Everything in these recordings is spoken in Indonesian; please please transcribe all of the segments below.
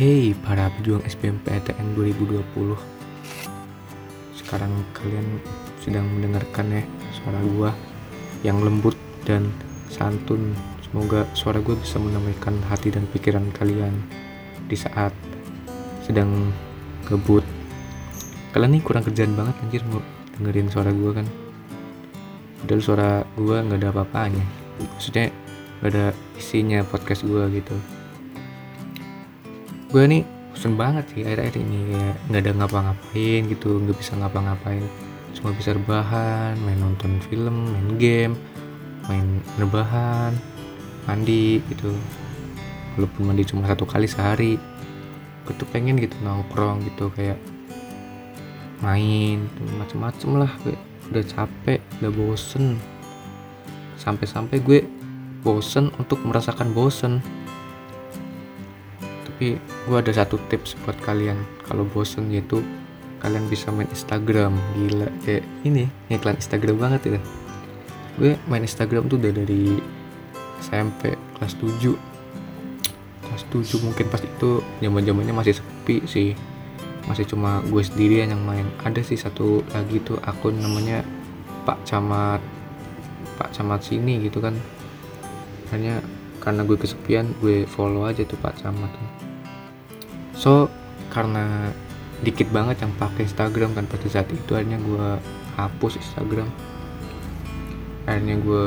Hey para pejuang SBMPTN 2020 Sekarang kalian sedang mendengarkan ya suara gua yang lembut dan santun. Semoga suara gue bisa menamaikan hati dan pikiran kalian di saat sedang kebut Kalian nih kurang kerjaan banget anjir mau dengerin suara gue kan? Padahal suara gue nggak ada apa-apanya. Maksudnya nggak ada isinya podcast gue gitu gue nih bosen banget sih akhir-akhir ini kayak nggak ada ngapa-ngapain gitu nggak bisa ngapa-ngapain. Cuma bisa rebahan main nonton film main game main rebahan mandi gitu. Walaupun mandi cuma satu kali sehari gue tuh pengen gitu nongkrong gitu kayak main macem-macem lah gue udah capek udah bosen. Sampai-sampai gue bosen untuk merasakan bosen tapi gue ada satu tips buat kalian. Kalau bosen yaitu kalian bisa main Instagram. Gila kayak ini? iklan Instagram banget ya gue main Instagram tuh udah dari SMP kelas 7 kelas 7 mungkin pas itu zaman zamannya masih sepi sih. Masih cuma gue sendirian yang main. Ada sih satu lagi tuh akun namanya Pak Camat Pak Camat sini gitu kan. Hanya karena gue kesepian gue follow aja tuh Pak Camat so karena dikit banget yang pakai Instagram kan pada saat itu akhirnya gue hapus Instagram. Akhirnya gue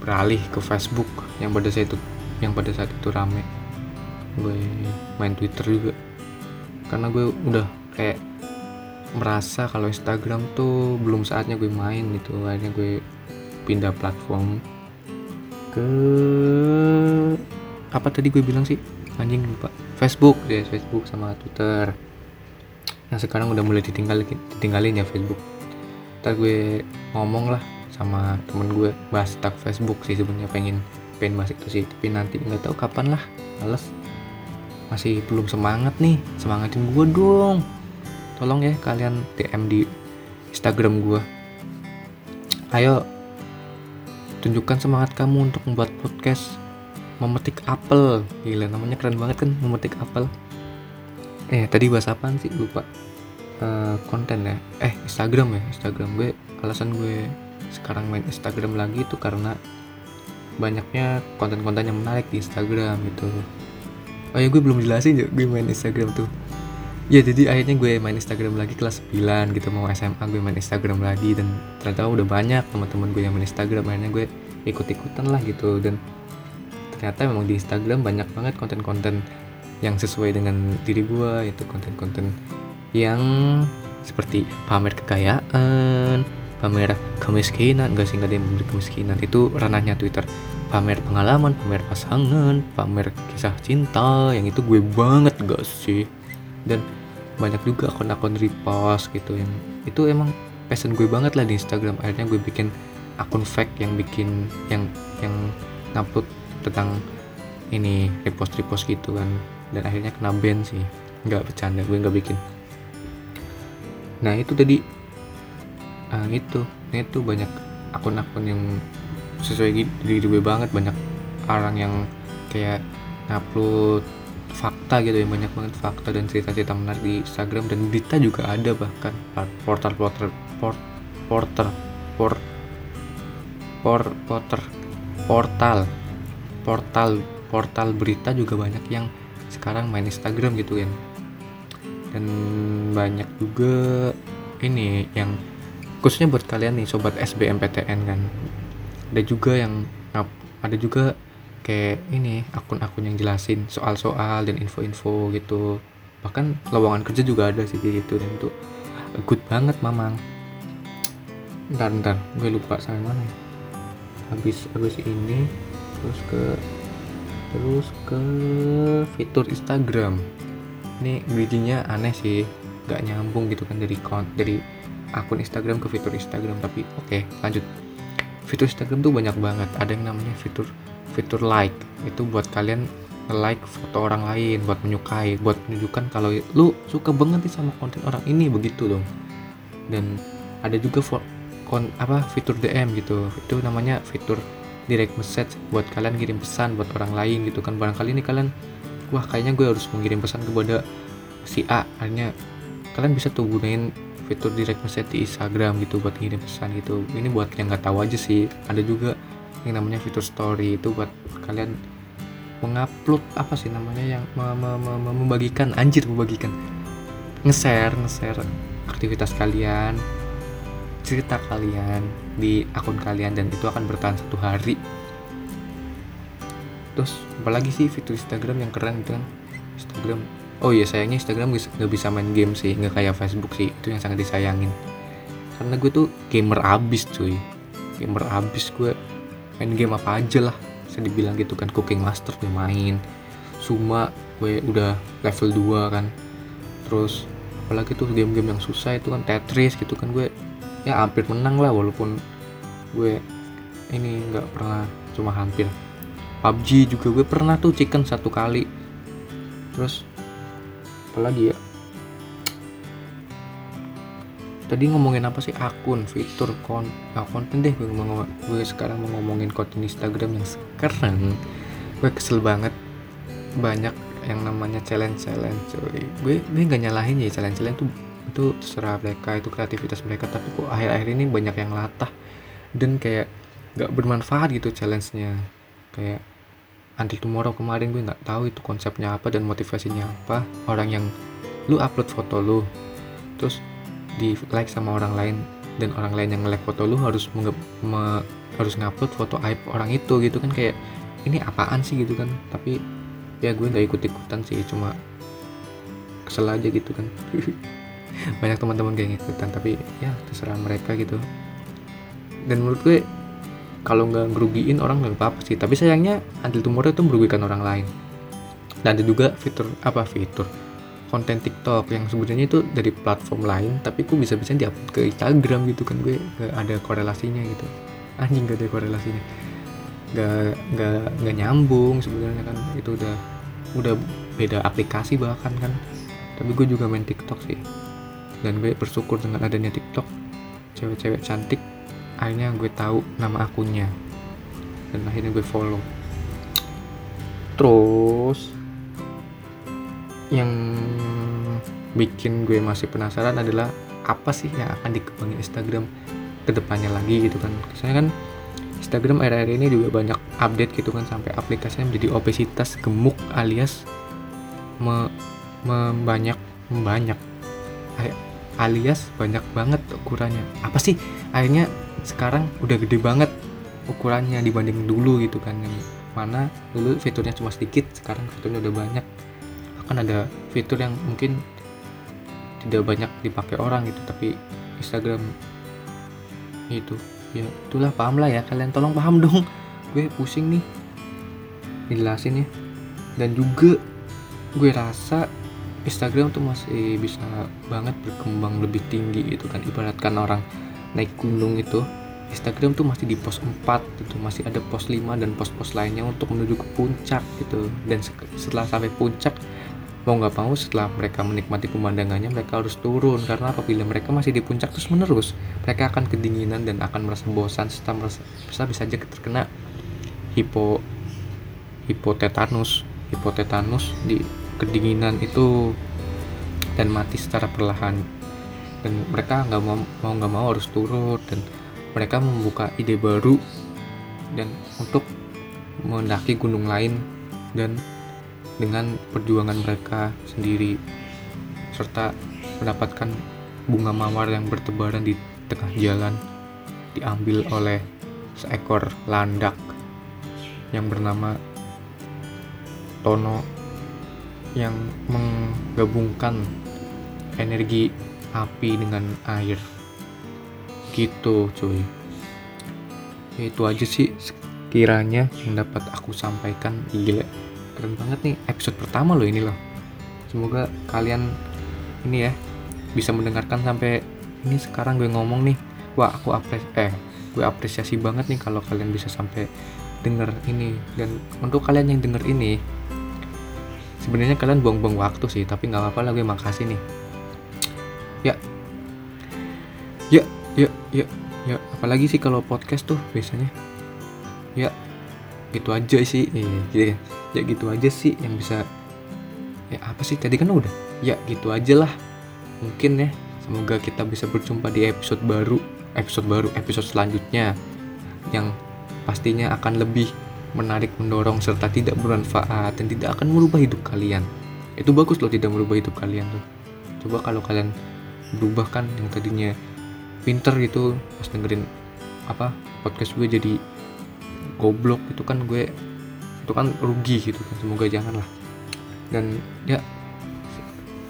beralih ke Facebook yang pada saat itu yang pada saat itu rame. Gue main Twitter juga. Karena gue udah kayak merasa kalau Instagram tuh belum saatnya gue main gitu. Akhirnya gue pindah platform ke apa tadi gue bilang sih? Anjing lupa. Facebook ya Facebook sama Twitter. Nah sekarang udah mulai ditinggal ditinggalin ya Facebook. Ntar gue ngomong lah sama temen gue bahas tentang Facebook sih sebenarnya pengen pengen bahas itu sih. Tapi nanti nggak tahu kapan lah males. Masih belum semangat nih semangatin gue dong. Tolong ya kalian DM di Instagram gue ayo tunjukkan semangat kamu untuk membuat podcast memetik apel. Gila namanya keren banget kan memetik apel. Eh tadi bahas apaan sih? Lupa. Uh, konten ya? Eh Instagram ya? Instagram gue alasan gue sekarang main Instagram lagi itu karena banyaknya konten-konten yang menarik di Instagram gitu. Oh ya gue belum jelasin ya gue main Instagram tuh. Ya jadi akhirnya gue main Instagram lagi kelas 9 gitu mau SMA gue main Instagram lagi dan ternyata udah banyak teman-teman gue yang main Instagram akhirnya gue ikut-ikutan lah gitu. Dan ternyata memang di Instagram banyak banget konten-konten yang sesuai dengan diri gue itu konten-konten yang seperti pamer kekayaan pamer kemiskinan gak sih gak ada yang memberi kemiskinan. Itu ranahnya Twitter. Pamer pengalaman pamer pasangan pamer kisah cinta yang itu gue banget gak sih? Dan banyak juga akun-akun repost gitu yang itu emang passion gue banget lah di Instagram. Akhirnya gue bikin akun fake yang bikin yang yang ngupload tentang ini repost repost gitu kan. Dan akhirnya kena ban sih. Nggak bercanda gue nggak bikin. Nah itu tadi. Uh, itu. Nah, itu banyak akun-akun yang sesuai diri gue banget. Banyak orang yang kayak ngupload fakta gitu ya. Banyak banget fakta dan cerita-cerita menarik di Instagram. Dan berita juga ada bahkan. Portal portal port porter por por porter portal portal portal berita juga banyak yang sekarang main Instagram gitu kan dan banyak juga ini yang khususnya buat kalian nih sobat SBMPTN kan. Ada juga yang ada juga kayak ini akun-akun yang jelasin soal-soal dan info-info gitu. Bahkan lowongan kerja juga ada sih gitu. Dan itu good banget mamang. Ntar ntar gue lupa sampai mana ya. Habis habis ini terus ke terus ke fitur Instagram. Ini bridgingnya aneh sih gak nyambung gitu kan dari count dari akun Instagram ke fitur Instagram. Tapi oke okay, lanjut. Fitur Instagram tuh banyak banget. Ada yang namanya fitur fitur like. Itu buat kalian like foto orang lain buat menyukai buat menunjukkan kalau lu suka banget nih sama konten orang ini begitu dong. Dan ada juga for, kon, apa fitur DM gitu. Itu namanya fitur direct message buat kalian kirim pesan buat orang lain gitu kan. Barangkali ini kalian wah kayaknya gue harus mengirim pesan kepada si A. Akhirnya kalian bisa tuh gunain fitur direct message di Instagram gitu buat ngirim pesan gitu. Ini buat yang nggak tahu aja sih. Ada juga yang namanya fitur story itu buat kalian mengupload apa sih namanya yang membagikan. Anjir membagikan. Nge-share nge-share aktivitas kalian cerita kalian di akun kalian dan itu akan bertahan satu hari. Terus apalagi sih fitur Instagram yang keren itu? Kan Instagram. Oh iya sayangnya Instagram nggak bisa main game sih. Nggak kayak Facebook sih. Itu yang sangat disayangin. Karena gue tuh gamer abis cuy. Gamer abis gue. Main game apa aja lah. Bisa dibilang gitu kan. Cooking Master gue main. Suma gue udah level 2 kan. Terus apalagi tuh? Game-game yang susah itu kan. Tetris gitu kan gue ya hampir menang lah walaupun gue ini nggak pernah cuma hampir. PUBG juga gue pernah tuh chicken satu kali. Terus apalagi ya? Tadi ngomongin apa sih? Akun fitur kon nah, konten deh. Gue, gue sekarang mau ngomongin konten Instagram yang sekarang gue kesel banget. Banyak yang namanya challenge challenge cuy gue gue nggak nyalahin ya challenge challenge tuh itu terserah mereka itu kreativitas mereka. Tapi kok akhir-akhir ini banyak yang latah dan kayak nggak bermanfaat gitu challenge-nya. Kayak anti tomorrow kemarin gue nggak tahu itu konsepnya apa dan motivasinya apa. Orang yang lu upload foto lu terus di like sama orang lain dan orang lain yang nge-like foto lu harus me, me, harus ngupload foto aib orang itu gitu kan. Kayak ini apaan sih? gitu kan. Tapi ya gue nggak ikut ikutan sih cuma kesel aja gitu kan banyak teman-teman kayak ikutan tapi ya terserah mereka gitu. Dan menurut gue kalau nggak ngerugiin orang nggak apa-apa sih. Tapi sayangnya until tomorrow itu merugikan orang lain. Dan ada juga fitur apa fitur? Konten TikTok yang sebenarnya itu dari platform lain tapi ku bisa-bisa diupload ke Instagram gitu kan gue. Gak ada korelasinya gitu. Anjing gak ada korelasinya. Gak gak gak nyambung sebenarnya kan. Itu udah udah beda aplikasi bahkan kan. Tapi gue juga main TikTok sih dan gue bersyukur dengan adanya TikTok. Cewek-cewek cantik akhirnya gue tahu nama akunnya. Dan akhirnya gue follow. Terus yang bikin gue masih penasaran adalah apa sih yang akan dikembangin Instagram ke depannya lagi gitu kan. Soalnya kan Instagram akhir-akhir ini juga banyak update gitu kan sampai aplikasinya menjadi obesitas gemuk alias me, membanyak membanyak alias banyak banget ukurannya. Apa sih? Akhirnya sekarang udah gede banget ukurannya dibanding dulu gitu kan. Yang mana dulu fiturnya cuma sedikit sekarang fiturnya udah banyak. Akan ada fitur yang mungkin tidak banyak dipakai orang gitu tapi Instagram itu. Ya itulah paham lah ya. Kalian tolong paham dong. Gue pusing nih. Dijelasin ya. Dan juga gue rasa Instagram tuh masih bisa banget berkembang lebih tinggi gitu kan. Ibaratkan orang naik gunung itu Instagram tuh masih di pos 4 gitu. Masih ada pos 5 dan pos-pos lainnya untuk menuju ke puncak gitu. Dan setelah sampai puncak mau nggak mau setelah mereka menikmati pemandangannya mereka harus turun. Karena apabila mereka masih di puncak terus menerus mereka akan kedinginan dan akan merasa bosan serta merasa bisa bisa saja terkena hipo hipotetanus hipotetanus di kedinginan itu dan mati secara perlahan. Dan mereka nggak mau mau nggak mau harus turun. Dan mereka membuka ide baru dan untuk mendaki gunung lain dan dengan perjuangan mereka sendiri serta mendapatkan bunga mawar yang bertebaran di tengah jalan diambil oleh seekor landak yang bernama Tono yang menggabungkan energi api dengan air. Gitu cuy. Itu aja sih sekiranya yang dapat aku sampaikan. Gila keren banget nih episode pertama loh ini loh. Semoga kalian ini ya bisa mendengarkan sampai ini sekarang gue ngomong nih. Wah aku apres eh gue apresiasi banget nih kalau kalian bisa sampai denger ini. Dan untuk kalian yang denger ini sebenarnya kalian buang-buang waktu sih tapi nggak apa-apa lah gue makasih nih. Ya. Ya ya ya ya. Apalagi sih kalau podcast tuh biasanya. Ya gitu aja sih. Gitu ya. ya gitu aja sih yang bisa. Ya apa sih? Tadi kan udah. Ya gitu aja lah. Mungkin ya semoga kita bisa berjumpa di episode baru episode baru episode selanjutnya yang pastinya akan lebih menarik mendorong serta tidak bermanfaat dan tidak akan merubah hidup kalian. Itu bagus loh tidak merubah hidup kalian tuh. Coba kalau kalian berubah kan yang tadinya pinter gitu pas dengerin apa podcast gue jadi goblok itu kan gue itu kan rugi gitu kan semoga jangan lah dan ya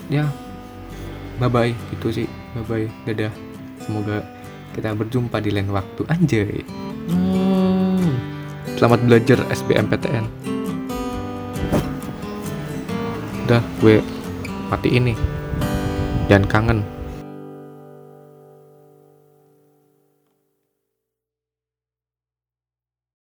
ya bye bye gitu sih bye bye dadah. Semoga kita berjumpa di lain waktu anjay. hmm. Selamat belajar SBMPTN udah gue mati ini jangan kangen